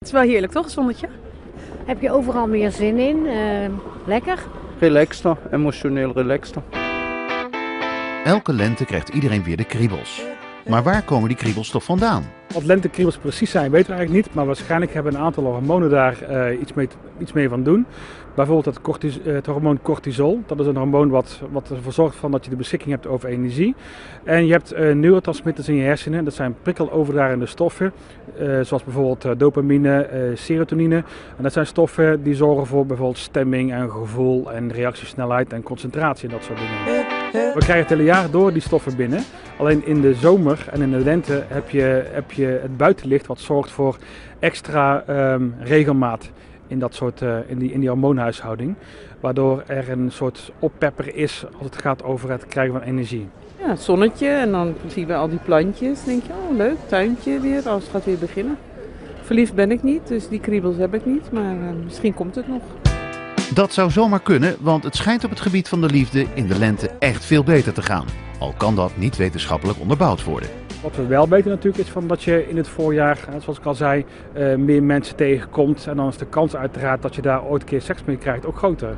Het is wel heerlijk toch, zonnetje? Heb je overal meer zin in? Uh, lekker? Relaxter, emotioneel relaxter. Elke lente krijgt iedereen weer de kriebels. Maar waar komen die kriebels toch vandaan? Wat lentekriebels precies zijn weten we eigenlijk niet, maar waarschijnlijk hebben een aantal hormonen daar uh, iets, mee, iets mee van doen. Bijvoorbeeld het, cortis, het, hormoon cortisol. Dat is een hormoon wat, wat ervoor zorgt van dat je de beschikking hebt over energie. En je hebt uh, neurotransmitters in je hersenen. Dat zijn prikkeloverdragende stoffen. Uh, zoals bijvoorbeeld uh, dopamine, serotonine. En dat zijn stoffen die zorgen voor bijvoorbeeld stemming en gevoel en reactiesnelheid en concentratie en dat soort dingen. We krijgen het hele jaar door die stoffen binnen. Alleen in de zomer en in de lente heb je, heb je het buitenlicht wat zorgt voor extra um, regelmaat in, dat soort, uh, in, die, in die hormoonhuishouding. Waardoor er een soort oppepper is als het gaat over het krijgen van energie. Ja, het zonnetje en dan zien we al die plantjes. Denk je, oh leuk, tuintje weer, alles gaat weer beginnen. Verliefd ben ik niet, dus die kriebels heb ik niet, maar uh, misschien komt het nog. Dat zou zomaar kunnen, want het schijnt op het gebied van de liefde in de lente echt veel beter te gaan. Al kan dat niet wetenschappelijk onderbouwd worden. Wat we wel weten natuurlijk is van dat je in het voorjaar, zoals ik al zei, uh, meer mensen tegenkomt. En dan is de kans uiteraard dat je daar ooit een keer seks mee krijgt ook groter.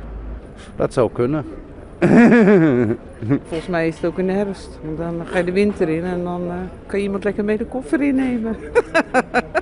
Dat zou kunnen. Volgens mij is het ook in de herfst. Want dan ga je de winter in en dan uh, kan je iemand lekker mee de koffer innemen.